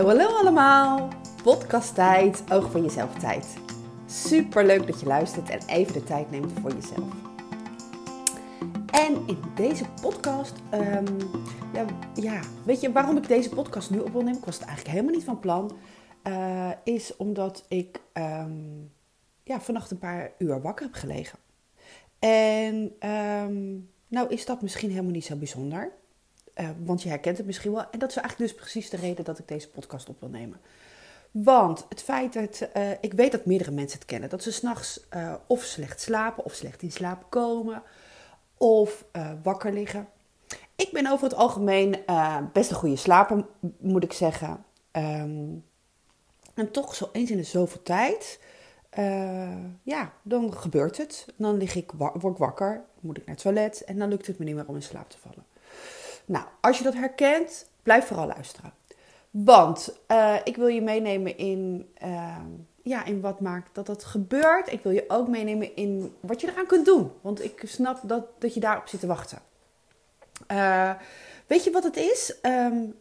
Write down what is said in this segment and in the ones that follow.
Hallo, allemaal. Podcast tijd, oog voor jezelf tijd. Super leuk dat je luistert en even de tijd neemt voor jezelf. En in deze podcast, ehm, ja, ja, weet je waarom ik deze podcast nu op wil nemen? Ik was het eigenlijk helemaal niet van plan. Uh, is omdat ik um, ja, vannacht een paar uur wakker heb gelegen. En um, nou is dat misschien helemaal niet zo bijzonder. Uh, want je herkent het misschien wel. En dat is eigenlijk dus precies de reden dat ik deze podcast op wil nemen. Want het feit dat uh, ik weet dat meerdere mensen het kennen, dat ze s'nachts uh, of slecht slapen of slecht in slaap komen of wakker liggen. Ik ben over het algemeen best een goede slaper, moet ik zeggen. Um, en toch zo eens in de zoveel tijd, ja, dan gebeurt het. Dan lig ik, word ik wakker, moet ik naar het toilet en dan lukt het me niet meer om in slaap te vallen. Nou, als je dat herkent, blijf vooral luisteren. Want uh, ik wil je meenemen in, uh, ja, in wat maakt dat dat gebeurt. Ik wil je ook meenemen in wat je eraan kunt doen. Want ik snap dat, dat je daarop zit te wachten. Uh, weet je wat het is? Um,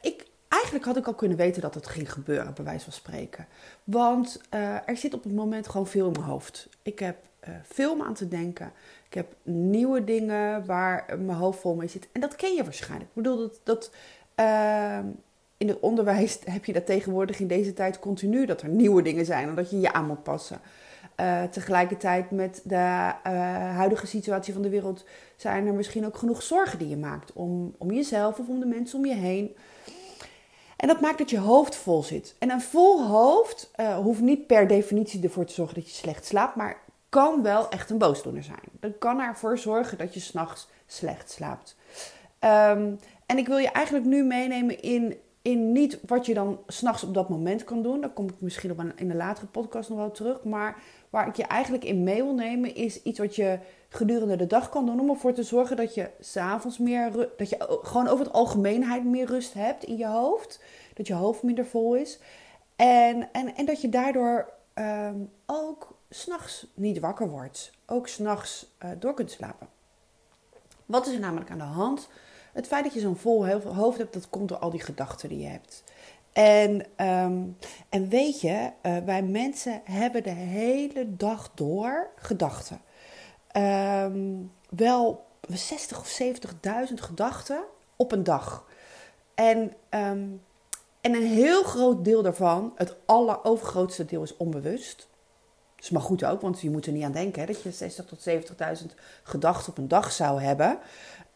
ik, eigenlijk had ik al kunnen weten dat het ging gebeuren, bij wijze van spreken. Want er zit op het moment gewoon veel in mijn hoofd. Ik heb veel om aan te denken. Ik heb nieuwe dingen waar mijn hoofd vol mee zit. En dat ken je waarschijnlijk. Ik bedoel, dat, dat uh, in het onderwijs heb je dat tegenwoordig in deze tijd continu. Dat er nieuwe dingen zijn en dat je je aan moet passen. Tegelijkertijd met de huidige situatie van de wereld zijn er misschien ook genoeg zorgen die je maakt. Om, om jezelf of om de mensen om je heen. En dat maakt dat je hoofd vol zit. En een vol hoofd hoeft niet per definitie ervoor te zorgen dat je slecht slaapt. Maar kan wel echt een boosdoener zijn. Dat kan ervoor zorgen dat je s'nachts slecht slaapt. Um, en ik wil je eigenlijk nu meenemen in, in niet wat je dan s'nachts op dat moment kan doen. Daar kom ik misschien op in een latere podcast nog wel terug. Maar waar ik je eigenlijk in mee wil nemen is iets wat je gedurende de dag kan doen. Om ervoor te zorgen dat je s'avonds meer, dat je gewoon over het algemeenheid meer rust hebt in je hoofd. Dat je hoofd minder vol is. En, en, en dat je daardoor um, ook s'nachts niet wakker wordt. Ook s'nachts uh, door kunt slapen. Wat is er namelijk aan de hand? Het feit dat je zo'n vol hoofd hebt, dat komt door al die gedachten die je hebt. En, um, en weet je, uh, wij mensen hebben de hele dag door gedachten. Um, wel 60 of 70.000 gedachten op een dag. En, um, en een heel groot deel daarvan, het allerovergrootste deel, is onbewust. Is maar goed ook, want je moet er niet aan denken hè, dat je 60 tot 70.000 gedachten op een dag zou hebben.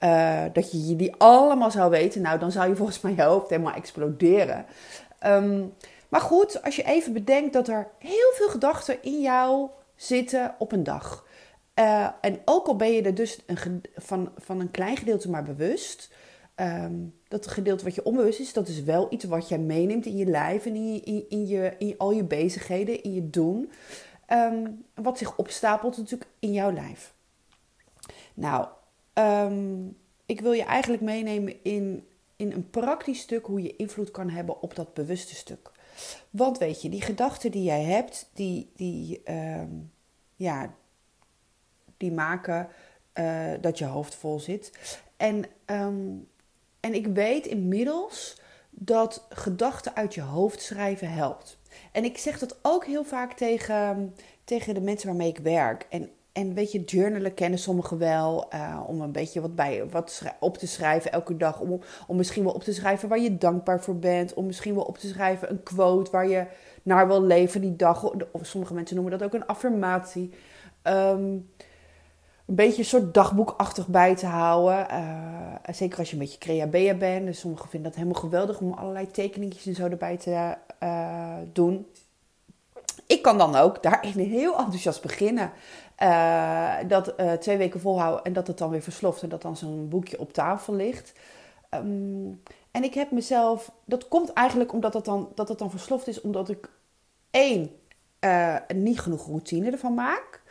Uh, dat je die allemaal zou weten, nou dan zou je volgens mij je hoofd helemaal exploderen. Um, maar goed, als je even bedenkt dat er heel veel gedachten in jou zitten op een dag. Uh, en ook al ben je er dus een, van, van een klein gedeelte maar bewust. Um, dat gedeelte wat je onbewust is, dat is wel iets wat jij meeneemt in je lijf en in, je, in, je, in al je bezigheden, in je doen. Um, wat zich opstapelt natuurlijk in jouw lijf. Nou, um, ik wil je eigenlijk meenemen in, in een praktisch stuk hoe je invloed kan hebben op dat bewuste stuk. Want weet je, die gedachten die jij hebt, die, die, um, ja, die maken uh, dat je hoofd vol zit. En, en ik weet inmiddels dat gedachten uit je hoofd schrijven helpt. En ik zeg dat ook heel vaak tegen, tegen de mensen waarmee ik werk. En, en weet je, journalen kennen sommigen wel. Uh, om een beetje wat, bij, wat op te schrijven elke dag. Om, om misschien wel op te schrijven waar je dankbaar voor bent. Om misschien wel op te schrijven een quote waar je naar wil leven die dag. Of sommige mensen noemen dat ook een affirmatie. Um, een beetje een soort dagboekachtig bij te houden. Uh, zeker als je een beetje creabea bent. Dus sommigen vinden dat helemaal geweldig om allerlei tekeningetjes en zo erbij te uh, doen. Ik kan dan ook daarin heel enthousiast beginnen. Uh, dat twee weken volhouden en dat het dan weer versloft. En dat dan zo'n boekje op tafel ligt. Um, en ik heb mezelf... Dat komt eigenlijk omdat het dan, dat het dan versloft is. Omdat ik één, niet genoeg routine ervan maak.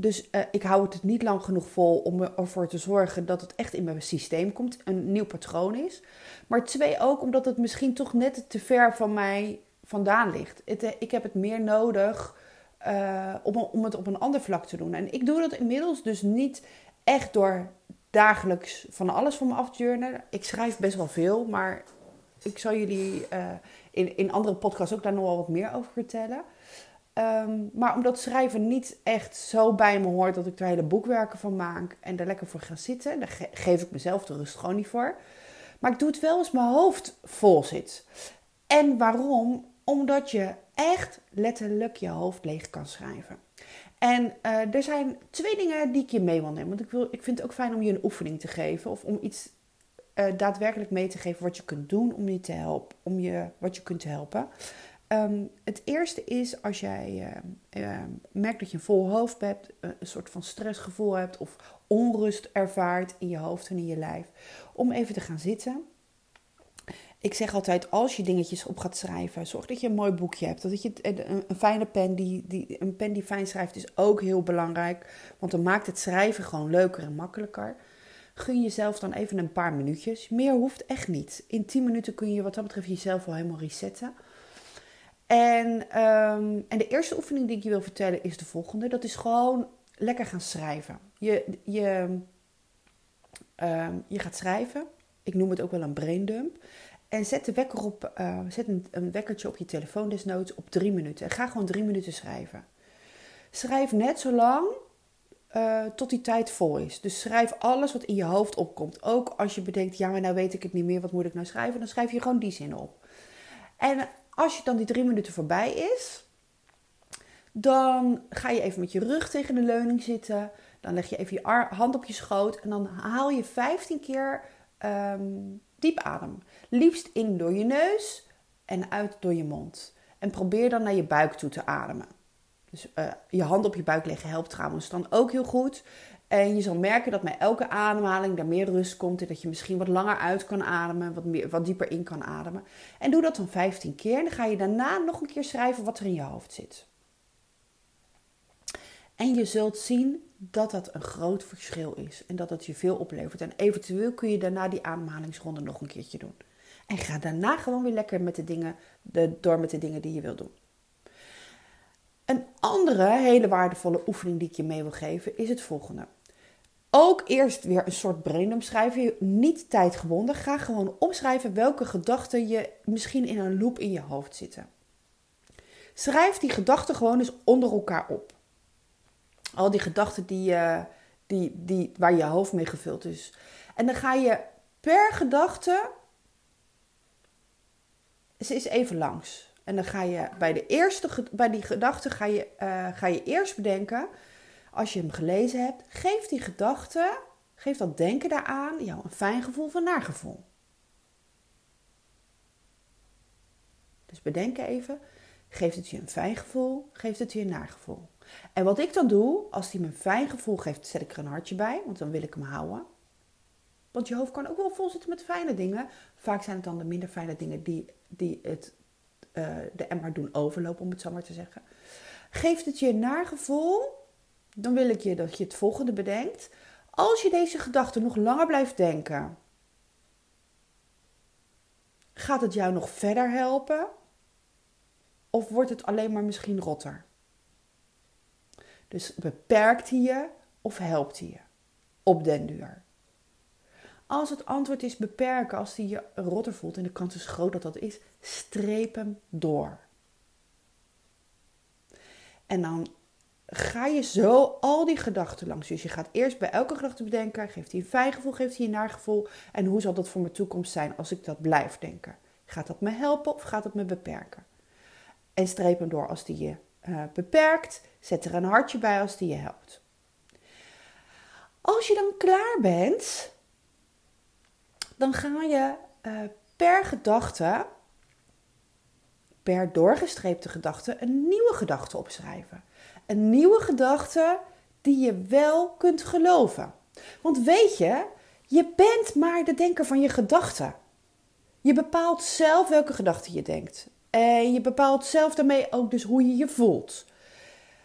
Dus uh, ik hou het niet lang genoeg vol om ervoor te zorgen dat het echt in mijn systeem komt, een nieuw patroon is. Maar twee ook omdat het misschien toch net te ver van mij vandaan ligt. Eh, ik heb het meer nodig uh, om, het op een ander vlak te doen. En ik doe dat inmiddels dus niet echt door dagelijks van alles van me af te journalen. Ik schrijf best wel veel, maar ik zal jullie in, in andere podcasts ook daar nog wel wat meer over vertellen. Ehm, maar omdat schrijven niet echt zo bij me hoort dat ik er hele boekwerken van maak en er lekker voor ga zitten, daar geef ik mezelf de rust gewoon niet voor. Maar ik doe het wel als mijn hoofd vol zit. En waarom? Omdat je echt letterlijk je hoofd leeg kan schrijven. En uh, er zijn twee dingen die ik je mee wil nemen. Want ik, wil, ik vind het ook fijn om je een oefening te geven. Of om iets uh, daadwerkelijk mee te geven wat je kunt doen om je te helpen. Om je, wat je kunt helpen. Um, het eerste is als jij uh, merkt dat je een vol hoofd hebt, een soort van stressgevoel hebt of onrust ervaart in je hoofd en in je lijf, om even te gaan zitten. Ik zeg altijd, als je dingetjes op gaat schrijven, zorg dat je een mooi boekje hebt. Dat je een, een fijne pen, die, die, een pen die fijn schrijft, is ook heel belangrijk. Want dan maakt het schrijven gewoon leuker en makkelijker. Gun jezelf dan even een paar minuutjes. Meer hoeft echt niet. In 10 minuten kun je wat dat betreft jezelf wel helemaal resetten. En, um, en de eerste oefening die ik je wil vertellen is de volgende. Dat is gewoon lekker gaan schrijven. Je, je, um, je gaat schrijven. Ik noem het ook wel een braindump. En zet, de wekker op, uh, zet een, wekkertje op je telefoon desnoods op drie minuten. En ga gewoon drie minuten schrijven. Schrijf net zo lang uh, tot die tijd vol is. Dus schrijf alles wat in je hoofd opkomt. Ook als je bedenkt, ja maar nou weet ik het niet meer, wat moet ik nou schrijven? Dan schrijf je gewoon die zin op. En als je dan die drie minuten voorbij is, dan ga je even met je rug tegen de leuning zitten. Dan leg je even je hand op je schoot en dan haal je 15 keer um, diep adem. Liefst in door je neus en uit door je mond. En probeer dan naar je buik toe te ademen. Dus uh, je hand op je buik leggen helpt trouwens dan ook heel goed. En je zal merken dat met elke ademhaling er meer rust komt. En dat je misschien wat langer uit kan ademen, wat, meer, wat dieper in kan ademen. En doe dat dan 15 keer. En dan ga je daarna nog een keer schrijven wat er in je hoofd zit. En je zult zien dat dat een groot verschil is. En dat het je veel oplevert. En eventueel kun je daarna die ademhalingsronde nog een keertje doen. En ga daarna gewoon weer lekker met de dingen, de, door met de dingen die je wil doen. Een andere hele waardevolle oefening die ik je mee wil geven is het volgende. Ook eerst weer een soort braindump schrijven. Niet tijdgebonden. Ga gewoon opschrijven welke gedachten je misschien in een loop in je hoofd zitten. Schrijf die gedachten gewoon eens onder elkaar op. Al die gedachten die, uh, die, die, waar je hoofd mee gevuld is. En dan ga je per gedachte ze is even langs. En dan ga je bij, de eerste, bij die gedachte ga je, uh, ga je eerst bedenken als je hem gelezen hebt, geeft die gedachte, geeft dat denken daaraan jou een fijn gevoel of een nagevoel. Dus bedenk even, geeft het je een fijn gevoel, geeft het je een nagevoel. En wat ik dan doe, als hij me een fijn gevoel geeft, zet ik er een hartje bij, want dan wil ik hem houden. Want je hoofd kan ook wel vol zitten met fijne dingen. Vaak zijn het dan de minder fijne dingen die, die het, uh, de emmer doen overlopen, om het zo maar te zeggen. Geeft het je een nagevoel, dan wil ik je dat je het volgende bedenkt. Als je deze gedachte nog langer blijft denken, gaat het jou nog verder helpen? Of wordt het alleen maar misschien rotter? Dus beperkt hij je of helpt hij je op den duur? Als het antwoord is beperken, als hij je rotter voelt, en de kans is groot dat dat is, streep hem door. En dan ga je zo al die gedachten langs. Dus je gaat eerst bij elke gedachte bedenken: geeft hij een fijn gevoel, geeft hij een naar gevoel? En hoe zal dat voor mijn toekomst zijn als ik dat blijf denken? Gaat dat me helpen of gaat het me beperken? En streep hem door als die je uh, beperkt. Zet er een hartje bij als die je helpt. Als je dan klaar bent, dan ga je uh, per gedachte, per doorgestreepte gedachte, een nieuwe gedachte opschrijven een nieuwe gedachte die je wel kunt geloven. Want weet je, je bent maar de denker van je gedachten. Je bepaalt zelf welke gedachten je denkt. En je bepaalt zelf daarmee ook dus hoe je je voelt.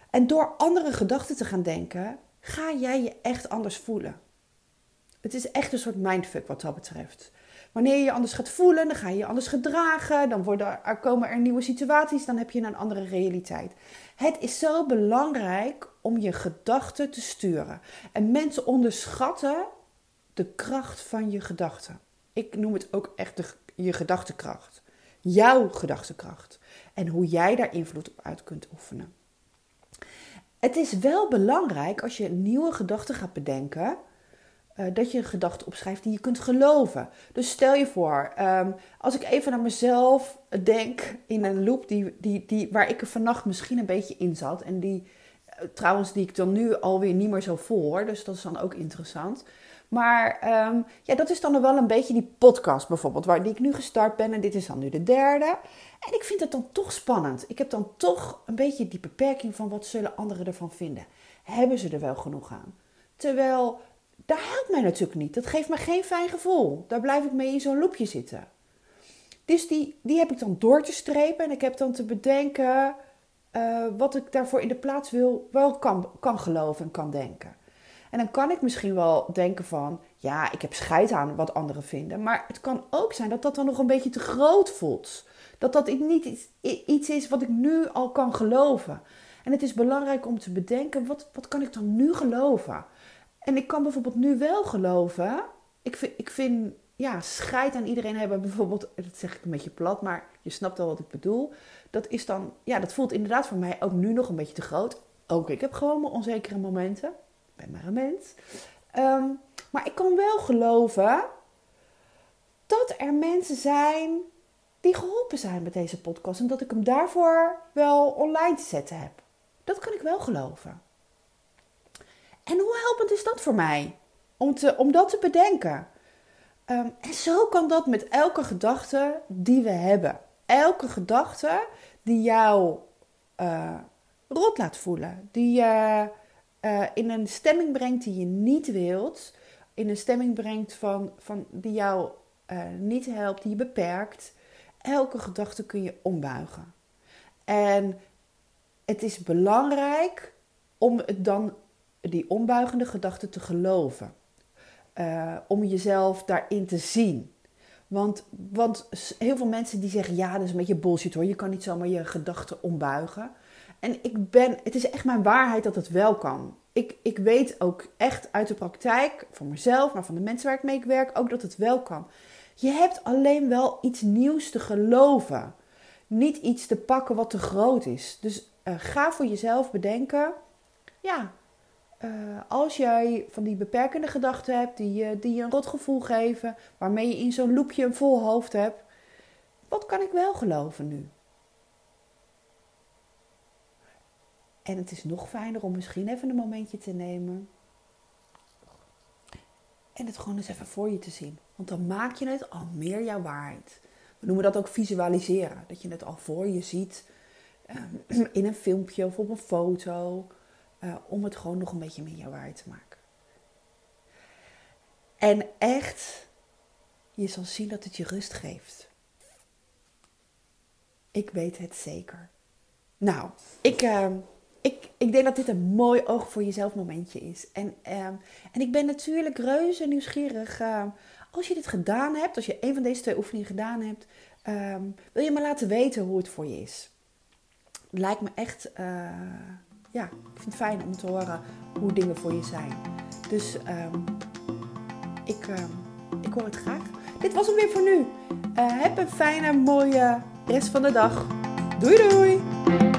En door andere gedachten te gaan denken, ga jij je echt anders voelen. Het is echt een soort mindfuck wat dat betreft. Wanneer je je anders gaat voelen, dan ga je je anders gedragen. Dan worden, er komen er nieuwe situaties, dan heb je een andere realiteit. Het is zo belangrijk om je gedachten te sturen. En mensen onderschatten de kracht van je gedachten. Ik noem het ook echt de, je gedachtenkracht. Jouw gedachtekracht. En hoe jij daar invloed op uit kunt oefenen. Het is wel belangrijk als je nieuwe gedachten gaat bedenken. Uh, dat je een gedachte opschrijft die je kunt geloven. Dus stel je voor, ehm, als ik even naar mezelf denk in een loop die, die, die, waar ik er vannacht misschien een beetje in zat. En die eh, trouwens, die ik dan nu alweer niet meer zo voel Dus dat is dan ook interessant. Maar ehm, ja, dat is dan wel een beetje die podcast bijvoorbeeld, waar die ik nu gestart ben. En dit is dan nu de derde. En ik vind het dan toch spannend. Ik heb dan toch een beetje die beperking van wat zullen anderen ervan vinden. Hebben ze er wel genoeg aan? Terwijl, daar helpt mij natuurlijk niet. Dat geeft me geen fijn gevoel. Daar blijf ik mee in zo'n loopje zitten. Dus die, die heb ik dan door te strepen. En ik heb dan te bedenken uh, wat ik daarvoor in de plaats wil, wel kan, kan geloven en kan denken. En dan kan ik misschien wel denken van, ja, ik heb scheid aan wat anderen vinden. Maar het kan ook zijn dat dat dan nog een beetje te groot voelt. Dat dat niet iets is wat ik nu al kan geloven. En het is belangrijk om te bedenken, wat, wat kan ik dan nu geloven? En ik kan bijvoorbeeld nu wel geloven, ik vind, ik vind ja, scheid aan iedereen hebben, bijvoorbeeld, dat zeg ik een beetje plat, maar je snapt wel wat ik bedoel. Dat is dan, ja, dat voelt inderdaad voor mij ook nu nog een beetje te groot. Ook ik heb gewoon mijn onzekere momenten. Ik ben maar een mens. Ehm, maar ik kan wel geloven dat er mensen zijn die geholpen zijn met deze podcast. En dat ik hem daarvoor wel online te zetten heb. Dat kan ik wel geloven. En hoe helpend is dat voor mij? Om, te, om dat te bedenken. Ehm, en zo kan dat met elke gedachte die we hebben. Elke gedachte die jou uh, rot laat voelen. Die je uh, in een stemming brengt die je niet wilt. In een stemming brengt van, van die jou uh, niet helpt, die je beperkt. Elke gedachte kun je ombuigen. En het is belangrijk om het dan die ombuigende gedachte te geloven. Uh, om jezelf daarin te zien. Want, want heel veel mensen die zeggen: ja, dat is een beetje bullshit hoor. Je kan niet zomaar je gedachten ombuigen. En ik ben, het is echt mijn waarheid dat het wel kan. Ik, ik weet ook echt uit de praktijk, voor mezelf, maar van de mensen waar ik mee werk, ook dat het wel kan. Je hebt alleen wel iets nieuws te geloven. Niet iets te pakken wat te groot is. Dus uh, ga voor jezelf bedenken. Ja, uh, als jij van die beperkende gedachten hebt, die, die je een rotgevoel geven, waarmee je in zo'n loopje een vol hoofd hebt. Wat kan ik wel geloven nu? En het is nog fijner om misschien even een momentje te nemen. En het gewoon eens even voor je te zien. Want dan maak je het al meer jouw waarheid. We noemen dat ook visualiseren. Dat je het al voor je ziet um, in een filmpje of op een foto. Uh, om het gewoon nog een beetje meer jouw waarheid te maken. En echt, je zal zien dat het je rust geeft. Ik weet het zeker. Nou, ik, uh, ik, ik denk dat dit een mooi oog voor jezelf momentje is. En, ehm, en ik ben natuurlijk reuze nieuwsgierig. Uh, als je dit gedaan hebt, als je een van deze twee oefeningen gedaan hebt, wil je me laten weten hoe het voor je is. Lijkt me echt, uh, ja, ik vind het fijn om te horen hoe dingen voor je zijn. Dus ik, ik hoor het graag. Dit was hem weer voor nu. Uh, heb een fijne, mooie rest van de dag. Doei doei!